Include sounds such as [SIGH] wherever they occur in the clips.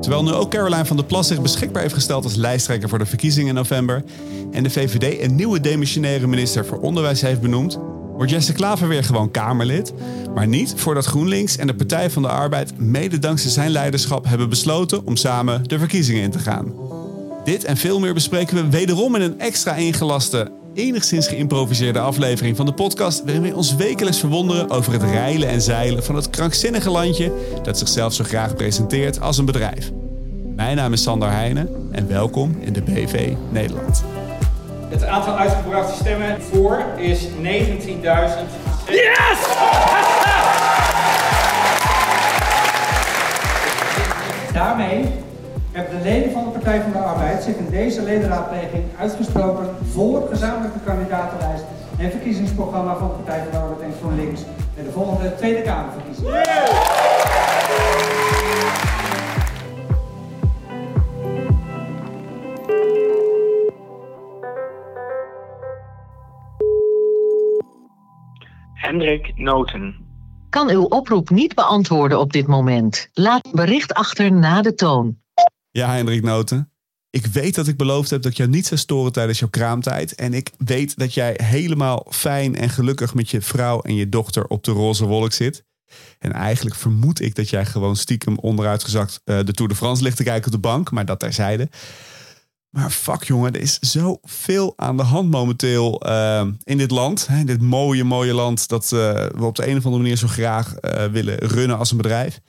Terwijl nu ook Caroline van der Plas zich beschikbaar heeft gesteld als lijsttrekker voor de verkiezingen in november en de VVD een nieuwe demissionaire minister voor Onderwijs heeft benoemd, wordt Jesse Klaver weer gewoon Kamerlid. Maar niet voordat GroenLinks en de Partij van de Arbeid mede dankzij zijn leiderschap hebben besloten om samen de verkiezingen in te gaan. Dit en veel meer bespreken we wederom in een extra ingelaste, enigszins geïmproviseerde aflevering van de podcast. Waarin we ons wekelijks verwonderen over het reilen en zeilen van het krankzinnige landje dat zichzelf zo graag presenteert als een bedrijf. Mijn naam is Sander Heijnen en welkom in de BV Nederland. Het aantal uitgebrachte stemmen voor is 19.000. Yes! Daarmee hebben de leden van de Partij van de Arbeid zich in deze ledenraadpleging uitgesproken voor gezamenlijke kandidatenlijst en verkiezingsprogramma van de Partij van de Arbeid en GroenLinks bij de volgende Tweede Kamerverkiezingen. Hendrik Noten. Kan uw oproep niet beantwoorden op dit moment. Laat bericht achter na de toon. Ja, Hendrik Noten. Ik weet dat ik beloofd heb dat ik jou niet zou storen tijdens jouw kraamtijd. En ik weet dat jij helemaal fijn en gelukkig met je vrouw en je dochter op de roze wolk zit. En eigenlijk vermoed ik dat jij gewoon stiekem onderuitgezakt uh, de Tour de France ligt te kijken op de bank. Maar dat terzijde. Maar fuck jongen, er is zoveel aan de hand momenteel uh, in dit land. Hè, dit mooie, mooie land dat uh, we op de een of andere manier zo graag willen runnen als een bedrijf.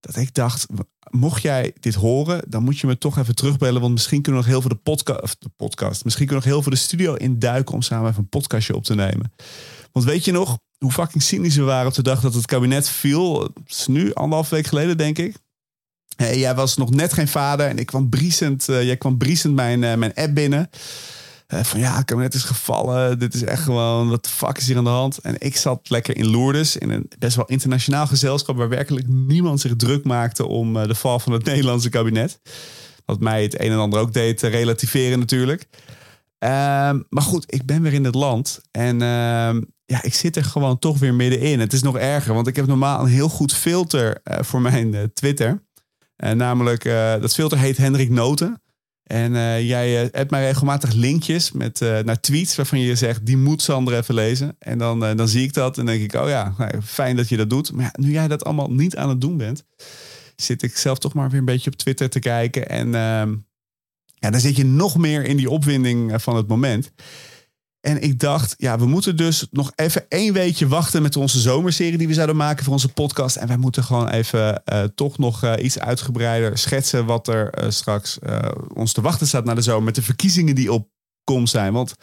Dat ik dacht, mocht jij dit horen, dan moet je me toch even terugbellen. Want misschien kunnen we nog heel veel de, podca of de podcast, misschien kunnen we nog heel veel de studio induiken om samen even een podcastje op te nemen. Want weet je nog hoe fucking cynisch we waren op de dag dat het kabinet viel? Het is nu anderhalf week geleden, denk ik. Hey, jij was nog net geen vader en ik kwam briesend, uh, jij kwam briesend mijn, uh, mijn app binnen. Van ja, het kabinet is gevallen. Dit is echt gewoon, wat de fuck is hier aan de hand? En ik zat lekker in Lourdes, in een best wel internationaal gezelschap... waar werkelijk niemand zich druk maakte om de val van het [LAUGHS] Nederlandse kabinet. Wat mij het een en ander ook deed relativeren natuurlijk. Ehm, maar goed, ik ben weer in het land. En ehm, ja, ik zit er gewoon toch weer middenin. Het is nog erger, want ik heb normaal een heel goed filter voor mijn Twitter... Uh, namelijk, dat filter heet Hendrik Noten. En uh, jij hebt mij regelmatig linkjes met, naar tweets waarvan je zegt, die moet Sander even lezen. En dan, dan zie ik dat en denk ik, oh ja, nou, fijn dat je dat doet. Maar ja, nu jij dat allemaal niet aan het doen bent, zit ik zelf toch maar weer een beetje op Twitter te kijken. En ehm, ja, dan zit je nog meer in die opwinding van het moment. En ik dacht, ja, we moeten dus nog even één weekje wachten met onze zomerserie die we zouden maken voor onze podcast. En wij moeten gewoon even uh, toch nog uh, iets uitgebreider schetsen wat er uh, straks ons te wachten staat naar de zomer. Met de verkiezingen die op komst zijn. Want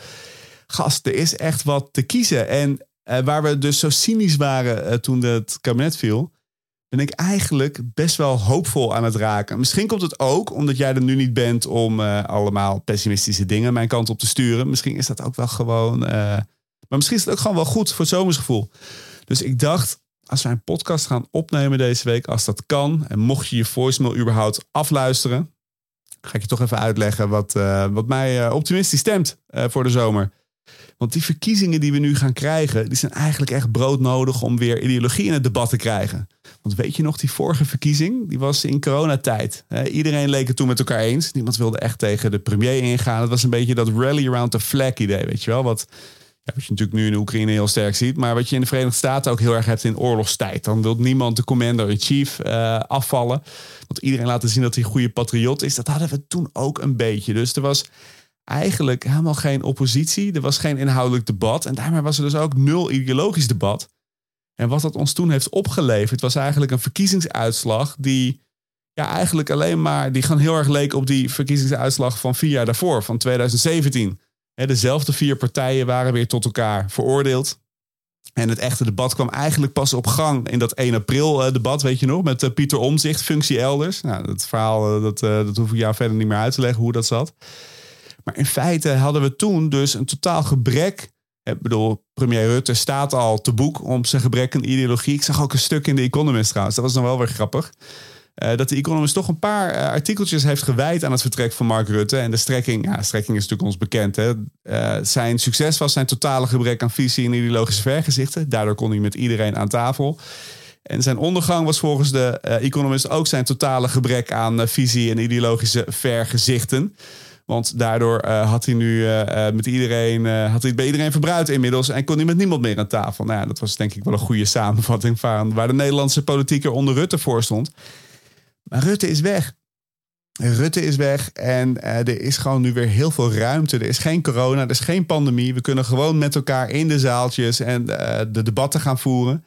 gast, er is echt wat te kiezen. En waar we dus zo cynisch waren toen het kabinet viel, ben ik eigenlijk best wel hoopvol aan het raken. Misschien komt het ook omdat jij er nu niet bent om uh, allemaal pessimistische dingen mijn kant op te sturen. Misschien is dat ook wel gewoon. Uh, maar misschien is het ook gewoon wel goed voor het zomersgevoel. Dus ik dacht, als wij een podcast gaan opnemen deze week, als dat kan, en mocht je je voicemail überhaupt afluisteren, ga ik je toch even uitleggen wat, uh, wat mij optimistisch stemt voor de zomer. Want die verkiezingen die we nu gaan krijgen, die zijn eigenlijk echt broodnodig om weer ideologie in het debat te krijgen. Want weet je nog, die vorige verkiezing, die was in coronatijd. iedereen leek het toen met elkaar eens. Niemand wilde echt tegen de premier ingaan. Het was een beetje dat rally around the flag idee, weet je wel. Wat, wat je natuurlijk nu in Oekraïne heel sterk ziet. Maar wat je in de Verenigde Staten ook heel erg hebt in oorlogstijd. Dan wil niemand de commander-in-chief uh, afvallen. Want iedereen laten zien dat hij een goede patriot is. Dat hadden we toen ook een beetje. Dus er was eigenlijk helemaal geen oppositie. Er was geen inhoudelijk debat. En daarmee was er dus ook nul ideologisch debat. En wat dat ons toen heeft opgeleverd, was eigenlijk een verkiezingsuitslag die ja, eigenlijk alleen maar, die gewoon heel erg leek op die verkiezingsuitslag van vier jaar daarvoor, van 2017. dezelfde vier partijen waren weer tot elkaar veroordeeld. En het echte debat kwam eigenlijk pas op gang in dat 1 april eh, debat, weet je nog, met uh, Pieter Omzicht, functie elders. Nou, dat verhaal, uh, dat, dat hoef ik jou verder niet meer uit te leggen hoe dat zat. Maar in feite hadden we toen dus een totaal gebrek. Ik bedoel, premier Rutte staat al te boek om zijn gebrek aan ideologie. Ik zag ook een stuk in de Economist trouwens. Dat was dan wel weer grappig. Uh, dat de Economist toch een paar uh, artikeltjes heeft gewijd aan het vertrek van Mark Rutte. En de strekking, ja, strekking is natuurlijk ons bekend. Hè? Uh, zijn succes was zijn totale gebrek aan visie en ideologische vergezichten. Daardoor kon hij met iedereen aan tafel. En zijn ondergang was volgens de Economist ook zijn totale gebrek aan visie en ideologische vergezichten. Want daardoor uh, had hij nu met iedereen, had hij bij iedereen verbruikt inmiddels en kon hij met niemand meer aan tafel. Nou ja, dat was denk ik wel een goede samenvatting van waar de Nederlandse politiek er onder Rutte voor stond. Maar Rutte is weg. Rutte is weg en er is gewoon nu weer heel veel ruimte. Er is geen corona, er is geen pandemie. We kunnen gewoon met elkaar in de zaaltjes en de debatten gaan voeren.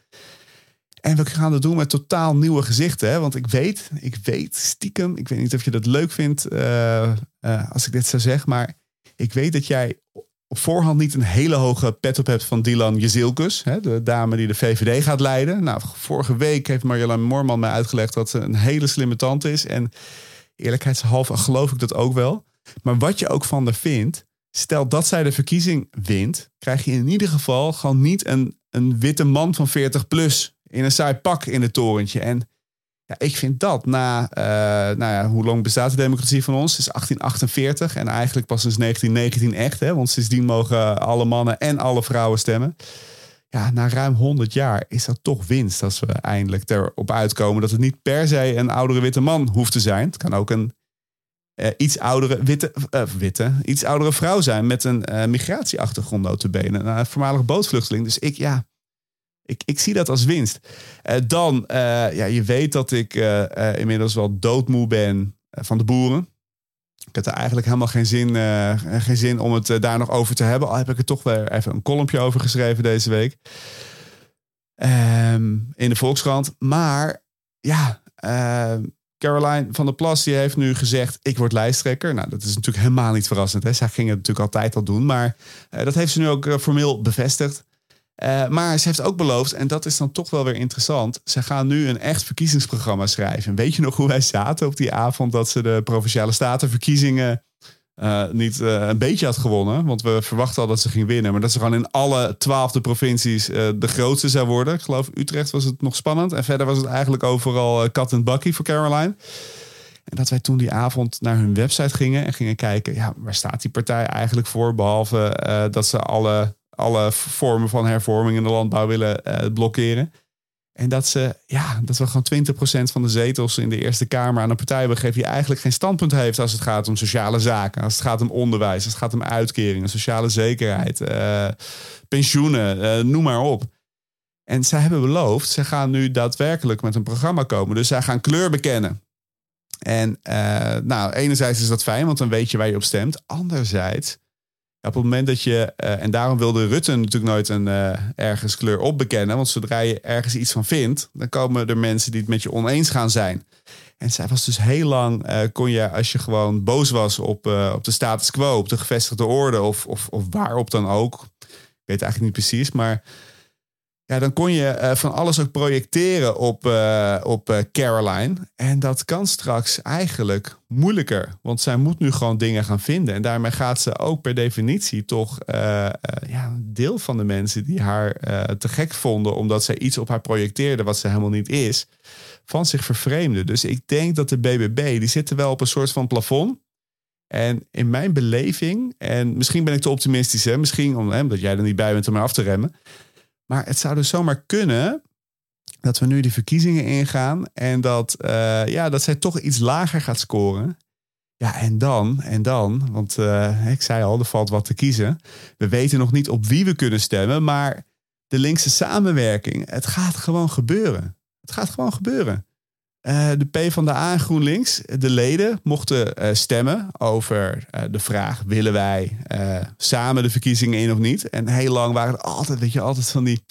En we gaan dat doen met totaal nieuwe gezichten. Hè? Want ik weet, ik weet stiekem, ik weet niet of je dat leuk vindt uh, uh, als ik dit zo zeg, maar ik weet dat jij op voorhand niet een hele hoge pet op hebt van Dylan Jezilkus, de dame die de VVD gaat leiden. Nou, vorige week heeft Marjolein Moorman mij uitgelegd dat ze een hele slimme tante is. En eerlijkheidshalve geloof ik dat ook wel. Maar wat je ook van haar vindt, stel dat zij de verkiezing wint, krijg je in ieder geval gewoon niet een, een witte man van 40 plus in een saai pak in het torentje. En ja, ik vind dat na, uh, nou ja, hoe lang bestaat de democratie van ons? Het is 1848 en eigenlijk pas sinds 1919 echt, hè? want sindsdien mogen alle mannen en alle vrouwen stemmen. Ja, na ruim 100 jaar is dat toch winst als we eindelijk erop uitkomen dat het niet per se een oudere witte man hoeft te zijn. Het kan ook een uh, iets oudere witte, uh, witte, iets oudere vrouw zijn met een migratieachtergrond notabene. Een voormalig bootvluchteling. Dus ik, ja, ik, ik zie dat als winst. Uh, dan, uh, ja, je weet dat ik uh, inmiddels wel doodmoe ben van de boeren. Ik heb er eigenlijk helemaal geen zin, geen zin om het daar nog over te hebben. Al heb ik er toch weer even een kolompje over geschreven deze week. Um, in de Volkskrant. Maar ja, Caroline van der Plas die heeft nu gezegd: Ik word lijsttrekker. Nou, dat is natuurlijk helemaal niet verrassend. Hè? Ging het natuurlijk altijd al doen. Maar dat heeft ze nu ook formeel bevestigd. Uh, maar ze heeft ook beloofd, en dat is dan toch wel weer interessant. Ze gaan nu een echt verkiezingsprogramma schrijven. Weet je nog hoe wij zaten op die avond dat ze de provinciale statenverkiezingen uh, niet uh, een beetje had gewonnen? Want we verwachten al dat ze ging winnen. Maar dat ze gewoon in alle twaalfde provincies de grootste zou worden. Ik geloof Utrecht was het nog spannend. En verder was het eigenlijk overal kat en bakkie voor Caroline. En dat wij toen die avond naar hun website gingen en gingen kijken, ja, waar staat die partij eigenlijk voor? Behalve dat ze alle alle vormen van hervorming in de landbouw willen uh, blokkeren. En dat, ze, ja, dat we gewoon 20% van de zetels in de Eerste Kamer aan een partij hebben gegeven die eigenlijk geen standpunt heeft als het gaat om sociale zaken, als het gaat om onderwijs, als het gaat om uitkeringen, sociale zekerheid, uh, pensioenen, uh, noem maar op. En zij hebben beloofd, ze gaan nu daadwerkelijk met een programma komen. Dus zij gaan kleur bekennen. En nou, enerzijds is dat fijn, want dan weet je waar je op stemt. Anderzijds op het moment dat je, uh, en daarom wilde Rutte natuurlijk nooit een uh, ergens kleur opbekennen, want zodra je ergens iets van vindt, dan komen er mensen die het met je oneens gaan zijn. En zij was dus heel lang, uh, kon je als je gewoon boos was op, op de status quo, op de gevestigde orde of, of, of waarop dan ook, ik weet eigenlijk niet precies, maar ja, dan kon je uh, van alles ook projecteren op, uh, op uh, Caroline. En dat kan straks eigenlijk moeilijker. Want zij moet nu gewoon dingen gaan vinden. En daarmee gaat ze ook per definitie toch ja, een deel van de mensen die haar te gek vonden. omdat zij iets op haar projecteerde wat ze helemaal niet is. van zich vervreemden. Dus ik denk dat de BBB, die zitten wel op een soort van plafond. En in mijn beleving, en misschien ben ik te optimistisch, hè, misschien omdat jij er niet bij bent om mij af te remmen. Maar het zou dus zomaar kunnen dat we nu die verkiezingen ingaan en dat, uh, ja, dat zij toch iets lager gaat scoren. Ja, en dan, en dan, want uh, ik zei al, er valt wat te kiezen. We weten nog niet op wie we kunnen stemmen, maar de linkse samenwerking, het gaat gewoon gebeuren. Het gaat gewoon gebeuren. Uh, de P van de A en GroenLinks, de leden mochten uh, stemmen over uh, de vraag: willen wij samen de verkiezingen in of niet? En heel lang waren het altijd, weet je, altijd van die,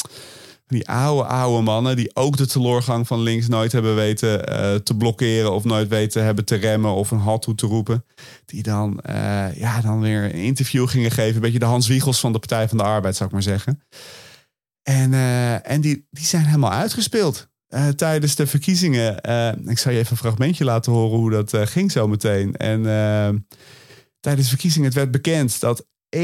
die oude, oude mannen die ook de teleurgang van links nooit hebben weten te blokkeren of nooit weten hebben te remmen of een halt toe te roepen. Die dan, ja, dan weer een interview gingen geven, een beetje de Hans Wiegels van de Partij van de Arbeid, zou ik maar zeggen. En, en die, die zijn helemaal uitgespeeld. Uh, tijdens de verkiezingen. Uh, ik zal je even een fragmentje laten horen hoe dat uh, ging zo meteen. En tijdens de verkiezingen het werd bekend dat 91,8%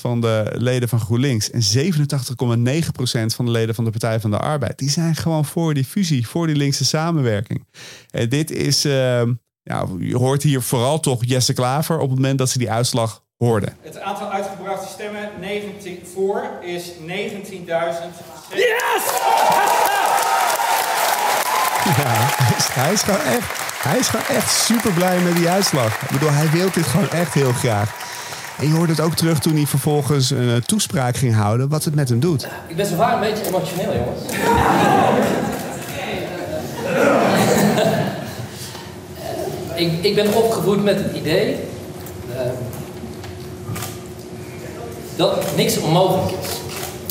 van de leden van GroenLinks en 87,9% van de leden van de Partij van de Arbeid, die zijn gewoon voor die fusie, voor die linkse samenwerking. En dit is, ja, je hoort hier vooral toch Jesse Klaver op het moment dat ze die uitslag hoorden. Het aantal uitgebrachte stemmen 19 voor is 19.000. Yes! Ja, hij is, gewoon echt, hij is gewoon echt super blij met die uitslag. Ik bedoel, hij wil dit gewoon echt heel graag. En je hoort het ook terug toen hij vervolgens een eh, toespraak ging houden, wat het met hem doet. Ik ben zo vaak een beetje emotioneel, jongens. [LAUGHS] ik, ik ben opgevoed met het idee eh, dat niks onmogelijk is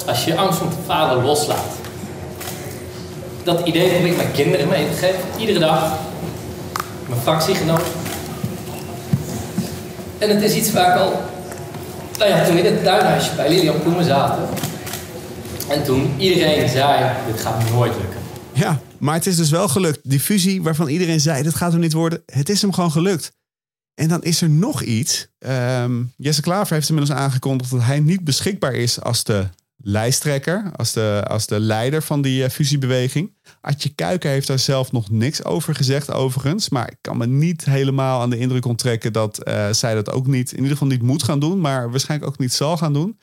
als je angst om te falen loslaat. Dat idee heb ik mijn kinderen mee te geven, iedere dag. Mijn fractiegenoot. En het is iets waar ik al, nou ja, toen in het tuinhuisje bij Lilian Ploemen zaten. En toen iedereen zei, dit gaat nooit lukken. Ja, maar het is dus wel gelukt. Die fusie waarvan iedereen zei, dit gaat hem niet worden. Het is hem gewoon gelukt. En dan is er nog iets. Ehm, Jesse Klaver heeft inmiddels aangekondigd dat hij niet beschikbaar is als de lijsttrekker, als de, als de leider van die uh, fusiebeweging. Adje Kuiken heeft daar zelf nog niks over gezegd, overigens. Maar ik kan me niet helemaal aan de indruk onttrekken dat uh, zij dat ook niet, in ieder geval niet moet gaan doen, maar waarschijnlijk ook niet zal gaan doen.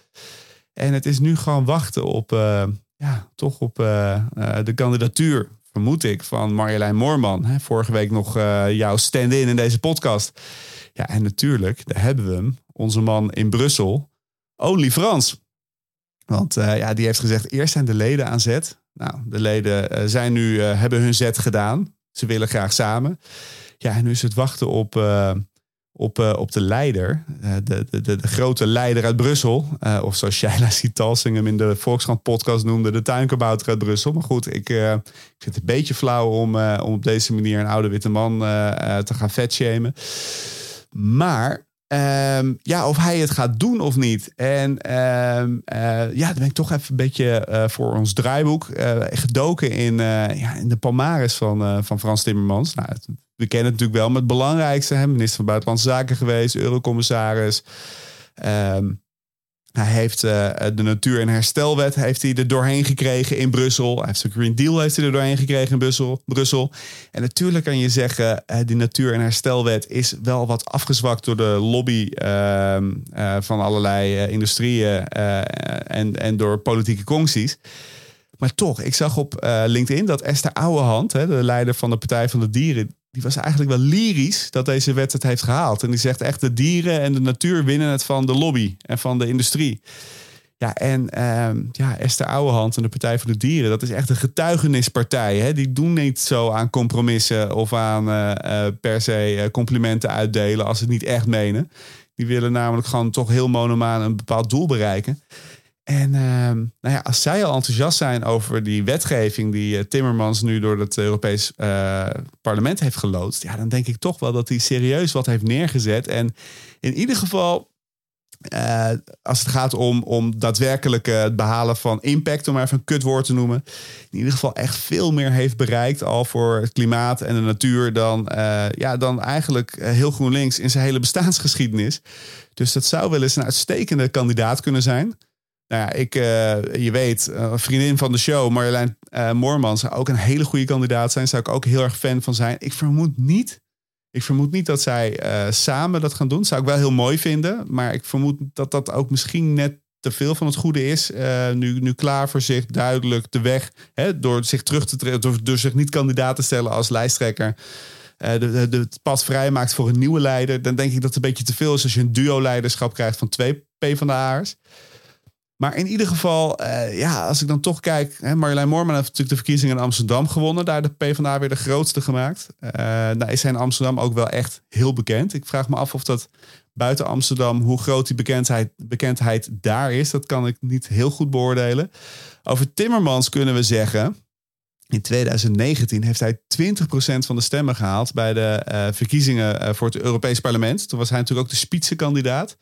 En het is nu gewoon wachten op, uh, ja, toch op de kandidatuur, vermoed ik, van Marjolein Moorman. Hè, vorige week nog jouw stand-in in deze podcast. Ja, en natuurlijk, daar hebben we hem, onze man in Brussel, Only Frans. Want uh, ja, die heeft gezegd, eerst zijn de leden aan zet. Nou, de leden uh, zijn nu, uh, hebben hun zet gedaan. Ze willen graag samen. Ja, en nu is het wachten op, op, op de leider. De, de, de, de, grote leider uit Brussel. of zoals Shaila Sitalsing hem in de Volkskrant podcast noemde. De tuinkabouter uit Brussel. Maar goed, ik, ik vind het een beetje flauw om, om op deze manier een oude witte man te gaan vetshamen. Maar Um, ja, of hij het gaat doen of niet. En um, uh, ja, dan ben ik toch even een beetje uh, voor ons draaiboek uh, gedoken in, ja, in de palmares van, van Frans Timmermans. Nou, we kennen het natuurlijk wel, maar het belangrijkste, hè, minister van Buitenlandse Zaken geweest, eurocommissaris. Um, hij heeft uh, de natuur- en herstelwet heeft hij er doorheen gekregen in Brussel. Hij heeft de Green Deal heeft hij er doorheen gekregen in Brussel. Brussel. En natuurlijk kan je zeggen, uh, die natuur- en herstelwet is wel wat afgezwakt door de lobby uh, van allerlei industrieën en, en door politieke concties. Maar toch, ik zag op LinkedIn dat Esther Ouwehand, de leider van de Partij van de Dieren, die was eigenlijk wel lyrisch dat deze wet het heeft gehaald. En die zegt echt de dieren en de natuur winnen het van de lobby en van de industrie. Ja, en uh, ja, Esther Ouwehand en de Partij voor de Dieren, dat is echt een getuigenispartij. Hè? Die doen niet zo aan compromissen of aan uh, uh, per se complimenten uitdelen als ze het niet echt menen. Die willen namelijk gewoon toch heel monomaan een bepaald doel bereiken. En uh, nou ja, als zij al enthousiast zijn over die wetgeving die uh, Timmermans nu door het Europees uh, parlement heeft geloodst, ja, dan denk ik toch wel dat hij serieus wat heeft neergezet. En in ieder geval, uh, als het gaat om, om daadwerkelijk het behalen van impact, om maar even een kutwoord te noemen, in ieder geval echt veel meer heeft bereikt al voor het klimaat en de natuur dan, ja, dan eigenlijk heel GroenLinks in zijn hele bestaansgeschiedenis. Dus dat zou wel eens een uitstekende kandidaat kunnen zijn. Nou ja, ik, uh, je weet, een vriendin van de show, Marjolein uh, Moorman, zou ook een hele goede kandidaat zijn. Zou ik ook heel erg fan van zijn. Ik vermoed niet, ik vermoed niet dat zij uh, samen dat gaan doen. Zou ik wel heel mooi vinden. Maar ik vermoed dat dat ook misschien net te veel van het goede is. nu, nu klaar voor zich duidelijk de weg, hè, door zich terug te trekken, door, zich niet kandidaat te stellen als lijsttrekker. De, de, de, het pad vrij maakt voor een nieuwe leider. Dan denk ik dat het een beetje te veel is als je een duo-leiderschap krijgt van twee PvdA'ers. Maar in ieder geval, uh, ja, als ik dan toch kijk. Hè, Marjolein Moorman heeft natuurlijk de verkiezingen in Amsterdam gewonnen. Daar de PvdA weer de grootste gemaakt. Uh, nou is hij in Amsterdam ook wel echt heel bekend. Ik vraag me af of dat buiten Amsterdam, hoe groot die bekendheid, bekendheid daar is. Dat kan ik niet heel goed beoordelen. Over Timmermans kunnen we zeggen. In 2019 heeft hij 20% van de stemmen gehaald bij de uh, verkiezingen uh, voor het Europees Parlement. Toen was hij natuurlijk ook de spitsenkandidaat.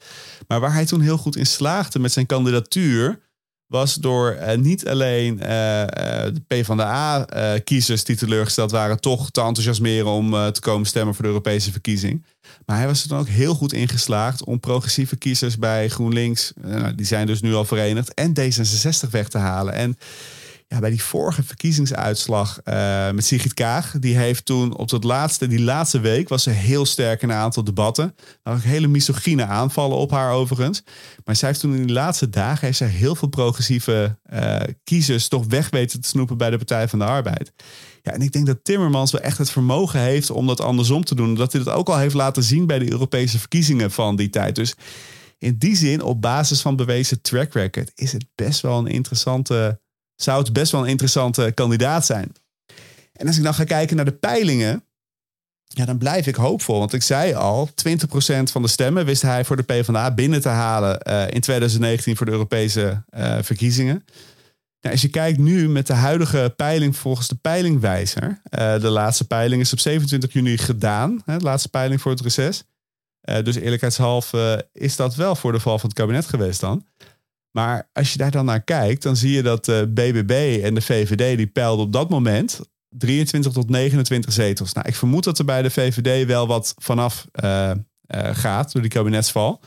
Maar waar hij toen heel goed in slaagde met zijn kandidatuur, was door uh, niet alleen de PvdA-kiezers die teleurgesteld waren, toch te enthousiasmeren om te komen stemmen voor de Europese verkiezing. Maar hij was er dan ook heel goed in geslaagd om progressieve kiezers bij GroenLinks, die zijn dus nu al verenigd, en D66 weg te halen. En ja, bij die vorige verkiezingsuitslag uh, met Sigrid Kaag, die heeft toen op dat laatste, die laatste week was ze heel sterk in een aantal debatten. Nou, hele misogyne aanvallen op haar overigens. Maar zij heeft toen in die laatste dagen heeft zij heel veel progressieve uh, kiezers toch weg weten te snoepen bij de Partij van de Arbeid. Ja, en ik denk dat Timmermans wel echt het vermogen heeft om dat andersom te doen. Dat hij dat ook al heeft laten zien bij de Europese verkiezingen van die tijd. Dus in die zin, op basis van bewezen track record, is het best wel een interessante zou het best wel een interessante kandidaat zijn. En als ik dan ga kijken naar de peilingen, ja, dan blijf ik hoopvol. Want ik zei al, 20% van de stemmen wist hij voor de PvdA binnen te halen uh, in 2019 voor de Europese uh, verkiezingen. Nou, als je kijkt nu met de huidige peiling volgens de peilingwijzer. Uh, de laatste peiling is op 27 juni gedaan. Hè, de laatste peiling voor het reces. dus eerlijkheidshalve is dat wel voor de val van het kabinet geweest dan. Maar als je daar dan naar kijkt, dan zie je dat de BBB en de VVD die peilden op dat moment 23 tot 29 zetels. Nou, ik vermoed dat er bij de VVD wel wat vanaf uh, uh, gaat door die kabinetsval.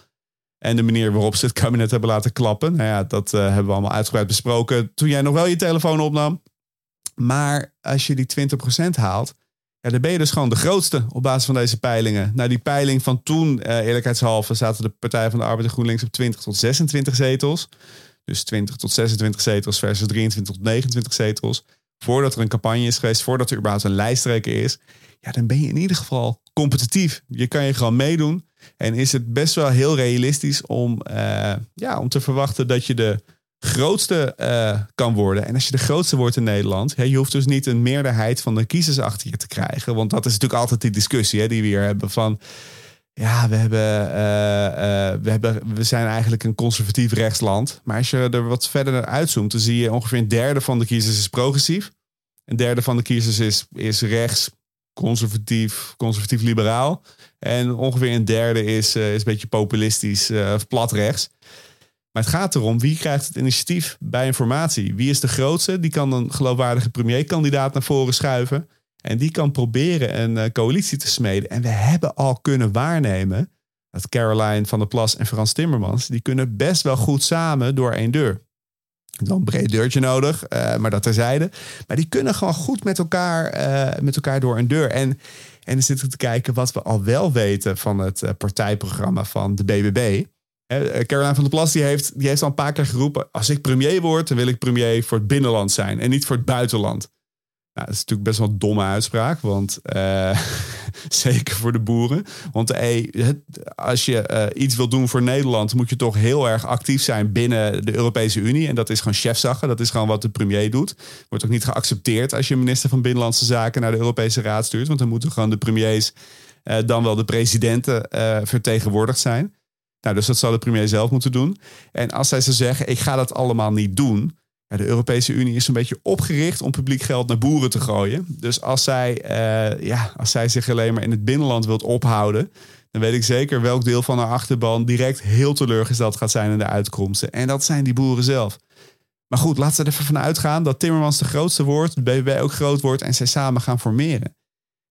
En de manier waarop ze het kabinet hebben laten klappen. Nou ja, dat hebben we allemaal uitgebreid besproken toen jij nog wel je telefoon opnam. Maar als je die 20% haalt, ja, dan ben je dus gewoon de grootste op basis van deze peilingen. Nou, die peiling van toen, uh, eerlijkheidshalve, zaten de Partij van de Arbeid en GroenLinks op 20 tot 26 zetels. Dus 20 tot 26 zetels versus 23 tot 29 zetels. Voordat er een campagne is geweest, voordat er überhaupt een lijsttrekker is. Ja, dan ben je in ieder geval competitief. Je kan je gewoon meedoen. En is het best wel heel realistisch om, uh, ja, om te verwachten dat je de grootste uh, kan worden. En als je de grootste wordt in Nederland, hè, je hoeft dus niet een meerderheid van de kiezers achter je te krijgen. Want dat is natuurlijk altijd die discussie hè, die we hier hebben van. Ja, we, hebben, uh, uh, we, hebben, we zijn eigenlijk een conservatief rechtsland. Maar als je er wat verder naar uitzoomt, dan zie je ongeveer een derde van de kiezers is progressief. Een derde van de kiezers is, is rechts, conservatief, conservatief-liberaal. En ongeveer een derde is, is een beetje populistisch of plat rechts. Maar het gaat erom wie krijgt het initiatief bij informatie. Wie is de grootste? Die kan een geloofwaardige premierkandidaat naar voren schuiven. En die kan proberen een uh, coalitie te smeden. En we hebben al kunnen waarnemen dat Caroline van der Plas en Frans Timmermans... die kunnen best wel goed samen door één deur. Dan een breed deurtje nodig, uh, maar dat terzijde. Maar die kunnen gewoon goed met elkaar, uh, met elkaar door een deur. En, en dan zitten te kijken wat we al wel weten van het partijprogramma van de BBB... Caroline van der Plas die heeft, die heeft al een paar keer geroepen: als ik premier word, dan wil ik premier voor het binnenland zijn en niet voor het buitenland. Nou, dat is natuurlijk best wel een domme uitspraak, want uh, [LAUGHS] zeker voor de boeren. Want hey, als je uh, iets wil doen voor Nederland, moet je toch heel erg actief zijn binnen de Europese Unie. En dat is gewoon chefzaggen, dat is gewoon wat de premier doet. Wordt ook niet geaccepteerd als je minister van Binnenlandse Zaken naar de Europese Raad stuurt. Want dan moeten gewoon de premiers, uh, dan wel de presidenten vertegenwoordigd zijn. Nou, dus dat zal de premier zelf moeten doen. En als zij ze zeggen, ik ga dat allemaal niet doen. De Europese Unie is een beetje opgericht om publiek geld naar boeren te gooien. Dus als zij, uh, ja, als zij zich alleen maar in het binnenland wilt ophouden, dan weet ik zeker welk deel van haar achterban direct heel teleurgesteld gaat zijn in de uitkomsten. En dat zijn die boeren zelf. Maar goed, laten we er even van uitgaan dat Timmermans de grootste wordt, de BBB ook groot wordt en zij samen gaan formeren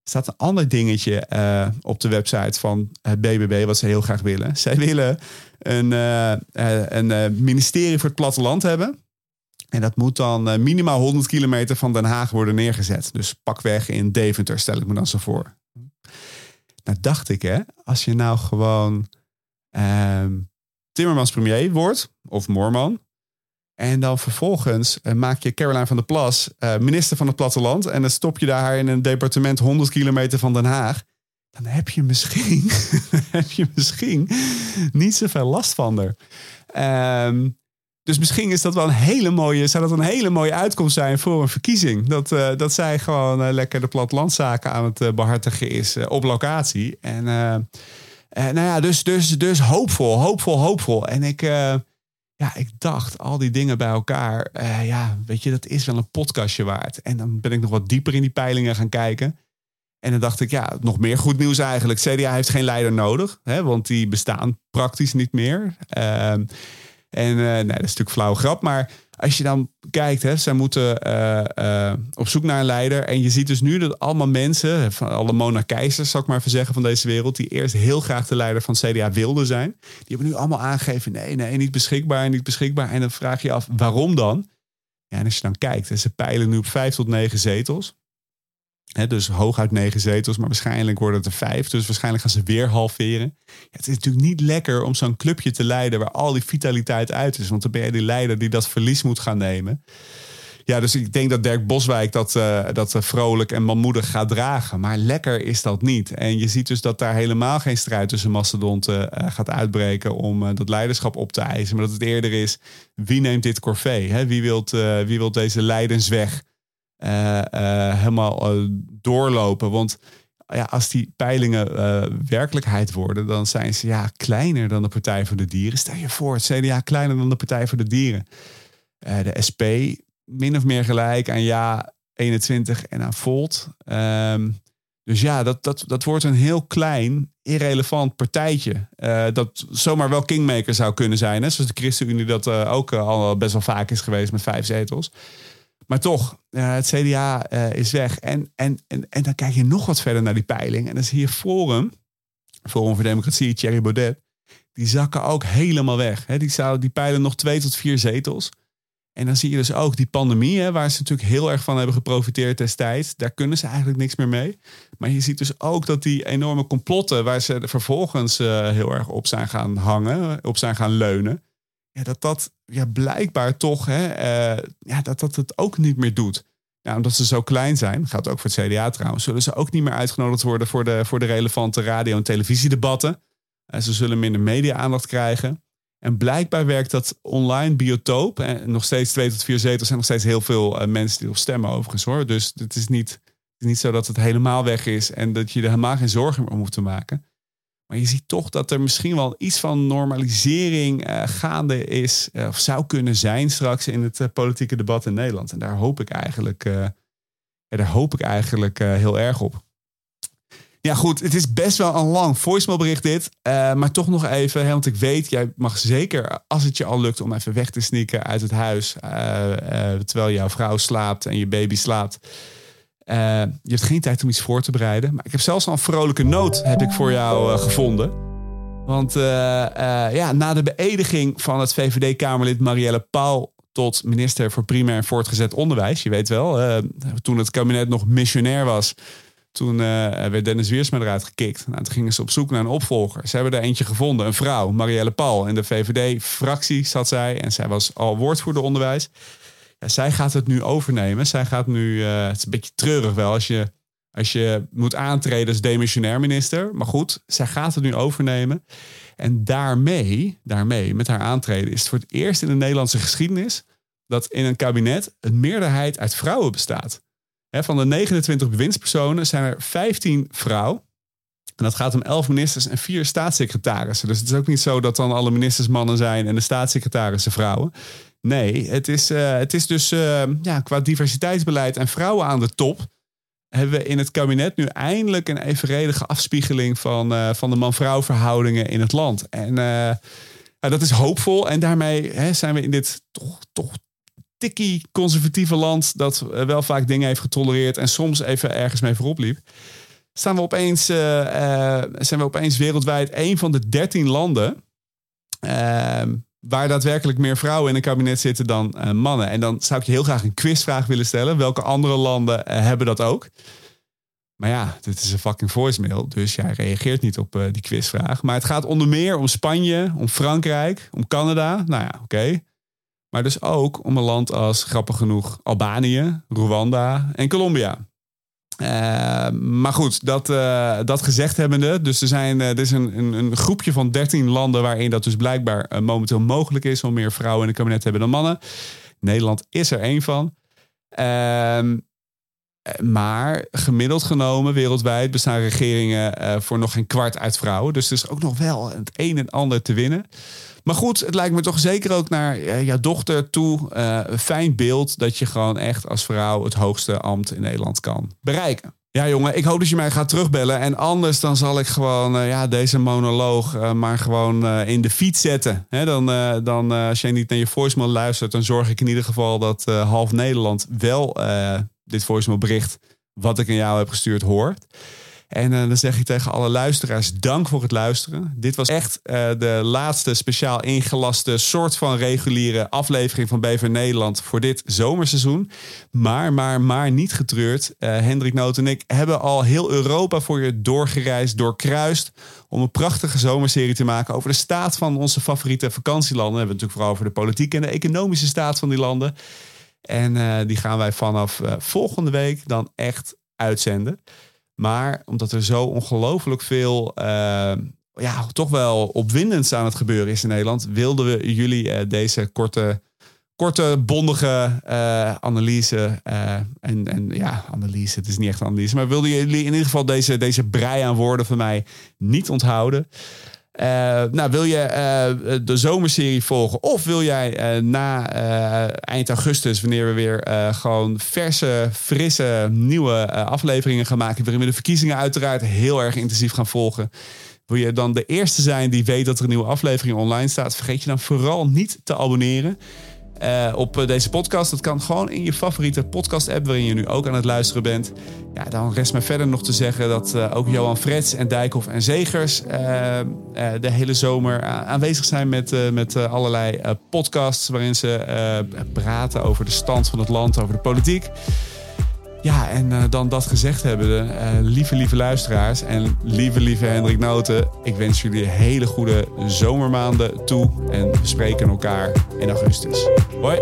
staat een ander dingetje uh, op de website van het BBB wat ze heel graag willen. Zij willen een, uh, een ministerie voor het platteland hebben. En dat moet dan minimaal 100 kilometer van Den Haag worden neergezet. Dus pakweg in Deventer, stel ik me dan zo voor. Nou dacht ik, hè, als je nou gewoon ehm, Timmermans premier wordt, of Moorman, en dan vervolgens uh, maak je Caroline van der Plas uh, minister van het platteland. En dan stop je daar in een departement 100 kilometer van Den Haag. Dan heb je misschien, [LAUGHS] heb je misschien niet zoveel last van haar. Um, dus misschien is dat wel een hele mooie, zou dat een hele mooie uitkomst zijn voor een verkiezing. Dat, uh, dat zij gewoon lekker de plattelandzaken aan het behartigen is op locatie. En nou ja, dus, dus, dus hoopvol, hoopvol, hoopvol. En ik ja, ik dacht, al die dingen bij elkaar, uh, ja, weet je, dat is wel een podcastje waard. En dan ben ik nog wat dieper in die peilingen gaan kijken. En dan dacht ik, ja, nog meer goed nieuws eigenlijk. CDA heeft geen leider nodig, hè, want die bestaan praktisch niet meer. Uh, en uh, nee, dat is natuurlijk flauw grap, maar als je dan kijkt, hè, zij moeten uh, uh, op zoek naar een leider. En je ziet dus nu dat allemaal mensen, van alle Mona zal ik maar even zeggen, van deze wereld, die eerst heel graag de leider van CDA wilden zijn, die hebben nu allemaal aangegeven: nee, nee, niet beschikbaar, niet beschikbaar. En dan vraag je af, waarom dan? Ja, en als je dan kijkt, ze peilen nu op vijf tot negen zetels. Hè, dus hooguit negen zetels, maar waarschijnlijk worden het er vijf. Dus waarschijnlijk gaan ze weer halveren. Het is natuurlijk niet lekker om zo'n clubje te leiden waar al die vitaliteit uit is. Want dan ben je die leider die dat verlies moet gaan nemen. Ja, dus ik denk dat Dirk Boswijk dat, uh, dat uh, vrolijk en manmoedig gaat dragen. Maar lekker is dat niet. En je ziet dus dat daar helemaal geen strijd tussen mastodonten uh, gaat uitbreken om dat leiderschap op te eisen. Maar dat het eerder is, wie neemt dit corvée? Hè? Wie, wilt, wie wilt deze leidensweg helemaal doorlopen? Want ja, als die peilingen werkelijkheid worden, dan zijn ze ja, kleiner dan de Partij voor de Dieren. Stel je voor, het CDA kleiner dan de Partij voor de Dieren. de SP min of meer gelijk aan ja 21 en aan Volt. Um, dus ja, dat, dat, dat wordt een heel klein, irrelevant partijtje. Dat zomaar wel kingmaker zou kunnen zijn. Hè? Zoals de ChristenUnie dat ook al best wel vaak is geweest met vijf zetels. Maar toch, het CDA is weg. En, en, en, en dan kijk je nog wat verder naar die peiling. En dan zie je Forum, Forum voor Democratie, Thierry Baudet. Die zakken ook helemaal weg. Die, zouden, die peilen nog twee tot vier zetels. En dan zie je dus ook die pandemie, hè, waar ze natuurlijk heel erg van hebben geprofiteerd destijds. Daar kunnen ze eigenlijk niks meer mee. Maar je ziet dus ook dat die enorme complotten, waar ze vervolgens uh, heel erg op zijn gaan hangen, op zijn gaan leunen. Ja, dat dat ja, blijkbaar toch, hè, uh, ja, dat dat het ook niet meer doet. Ja, omdat ze zo klein zijn, gaat ook voor het CDA trouwens, zullen ze ook niet meer uitgenodigd worden voor de, voor de relevante radio- en televisiedebatten. Uh, ze zullen minder media-aandacht krijgen. En blijkbaar werkt dat online biotoop. En nog steeds twee tot vier zetels zijn nog steeds heel veel uh, mensen die op stemmen overigens hoor. Dus het is niet, het is niet zo dat het helemaal weg is en dat je er helemaal geen zorgen meer om hoeft te maken. Maar je ziet toch dat er misschien wel iets van normalisering uh, gaande is, uh, of zou kunnen zijn straks in het politieke debat in Nederland. En daar hoop ik eigenlijk, daar hoop ik eigenlijk heel erg op. Ja, goed. Het is best wel een lang voicemailbericht dit. Maar toch nog even, hè, want ik weet, jij mag zeker, als het je al lukt, om even weg te sneaken uit het huis. Terwijl jouw vrouw slaapt en je baby slaapt. Je hebt geen tijd om iets voor te bereiden. Maar ik heb zelfs een vrolijke noot heb ik voor jou gevonden. Want ja, na de beëdiging van het VVD-Kamerlid Marielle Paul tot minister voor primair en voortgezet onderwijs. Je weet wel, toen het kabinet nog missionair was toen werd Dennis Wiersma eruit gekikt. Nou, toen gingen ze op zoek naar een opvolger. Ze hebben er eentje gevonden, een vrouw, Marielle Paul. In de VVD-fractie zat zij en zij was al woordvoerder onderwijs. Zij gaat het nu overnemen. Zij gaat nu, uh, het is een beetje treurig wel als je, als je moet aantreden als demissionair minister. Maar goed, zij gaat het nu overnemen. En daarmee, daarmee, met haar aantreden, is het voor het eerst in de Nederlandse geschiedenis dat in een kabinet een meerderheid uit vrouwen bestaat van de 29 bewindspersonen zijn er 15 vrouwen. En dat gaat om 11 ministers en 4 staatssecretarissen. Dus het is ook niet zo dat dan alle ministers mannen zijn en de staatssecretarissen vrouwen. Nee, het is, uh, het is dus uh, ja, qua diversiteitsbeleid en vrouwen aan de top. Hebben we in het kabinet nu eindelijk een evenredige afspiegeling van, uh, van de man-vrouw verhoudingen in het land. En dat is hoopvol. En daarmee hè, zijn we in dit toch, toch tikkie conservatieve land dat eh, wel vaak dingen heeft getolereerd en soms even ergens mee voorop liep. Staan we opeens, zijn we opeens wereldwijd een van de dertien landen ehm, waar daadwerkelijk meer vrouwen in een kabinet zitten dan mannen. En dan zou ik je heel graag een quizvraag willen stellen. Welke andere landen hebben dat ook? Maar ja, dit is een fucking voicemail, dus jij reageert niet op die quizvraag. Maar het gaat onder meer om Spanje, om Frankrijk, om Canada. Nou ja, oké. Maar dus ook om een land als, grappig genoeg, Albanië, Rwanda en Colombia. Uh, maar goed, dat, uh, dat gezegd hebbende. Dus er, zijn, uh, er is een, een, een, groepje van 13 landen waarin dat dus blijkbaar momenteel mogelijk is om meer vrouwen in het kabinet te hebben dan mannen. Nederland is er één van. Ehm, maar gemiddeld genomen wereldwijd bestaan regeringen voor nog geen kwart uit vrouwen. Dus er is ook nog wel het een en ander te winnen. Maar goed, het lijkt me toch zeker ook naar uh, jouw dochter toe uh, een fijn beeld dat je gewoon echt als vrouw het hoogste ambt in Nederland kan bereiken. Ja, jongen, ik hoop dat je mij gaat terugbellen. En anders dan zal ik gewoon uh, ja, deze monoloog maar gewoon in de fiets zetten. Dan, dan als jij niet naar je voicemail luistert, dan zorg ik in ieder geval dat half Nederland wel dit voicemail bericht wat ik aan jou heb gestuurd hoort. En dan zeg ik tegen alle luisteraars: dank voor het luisteren. Dit was echt de laatste speciaal ingelaste soort van reguliere aflevering van BV Nederland voor dit zomerseizoen. Maar, maar, maar niet getreurd. Hendrik Noot en ik hebben al heel Europa voor je doorgereisd, doorkruist. Om een prachtige zomerserie te maken over de staat van onze favoriete vakantielanden. We hebben het natuurlijk vooral over de politieke en de economische staat van die landen. En die gaan wij vanaf volgende week dan echt uitzenden. Maar omdat er zo ongelooflijk veel, uh, ja, toch wel opwindends aan het gebeuren is in Nederland, wilden we jullie deze korte korte, bondige uh, analyse. En, en ja, analyse, het is niet echt analyse. Maar wilde jullie in ieder geval deze, deze brei aan woorden van mij niet onthouden? Uh, nou, wil je de zomerserie volgen? Of wil jij na eind augustus, wanneer we weer gewoon verse, frisse, nieuwe afleveringen gaan maken, waarin we de verkiezingen uiteraard heel erg intensief gaan volgen. Wil je dan de eerste zijn die weet dat er een nieuwe aflevering online staat? Vergeet je dan vooral niet te abonneren. Uh, op eh, deze podcast. Dat kan gewoon in je favoriete podcast-app waarin je nu ook aan het luisteren bent. Ja, dan rest mij verder nog te zeggen dat uh, ook Johan Frets en Dijkhoff en Zegers de hele zomer aanwezig zijn met, met allerlei podcasts waarin ze praten over de stand van het land, over de politiek. Ja, en uh, dan dat gezegd hebben, uh, lieve, lieve luisteraars en lieve, lieve Hendrik Noten. Ik wens jullie hele goede zomermaanden toe en we spreken elkaar in augustus. Hoi!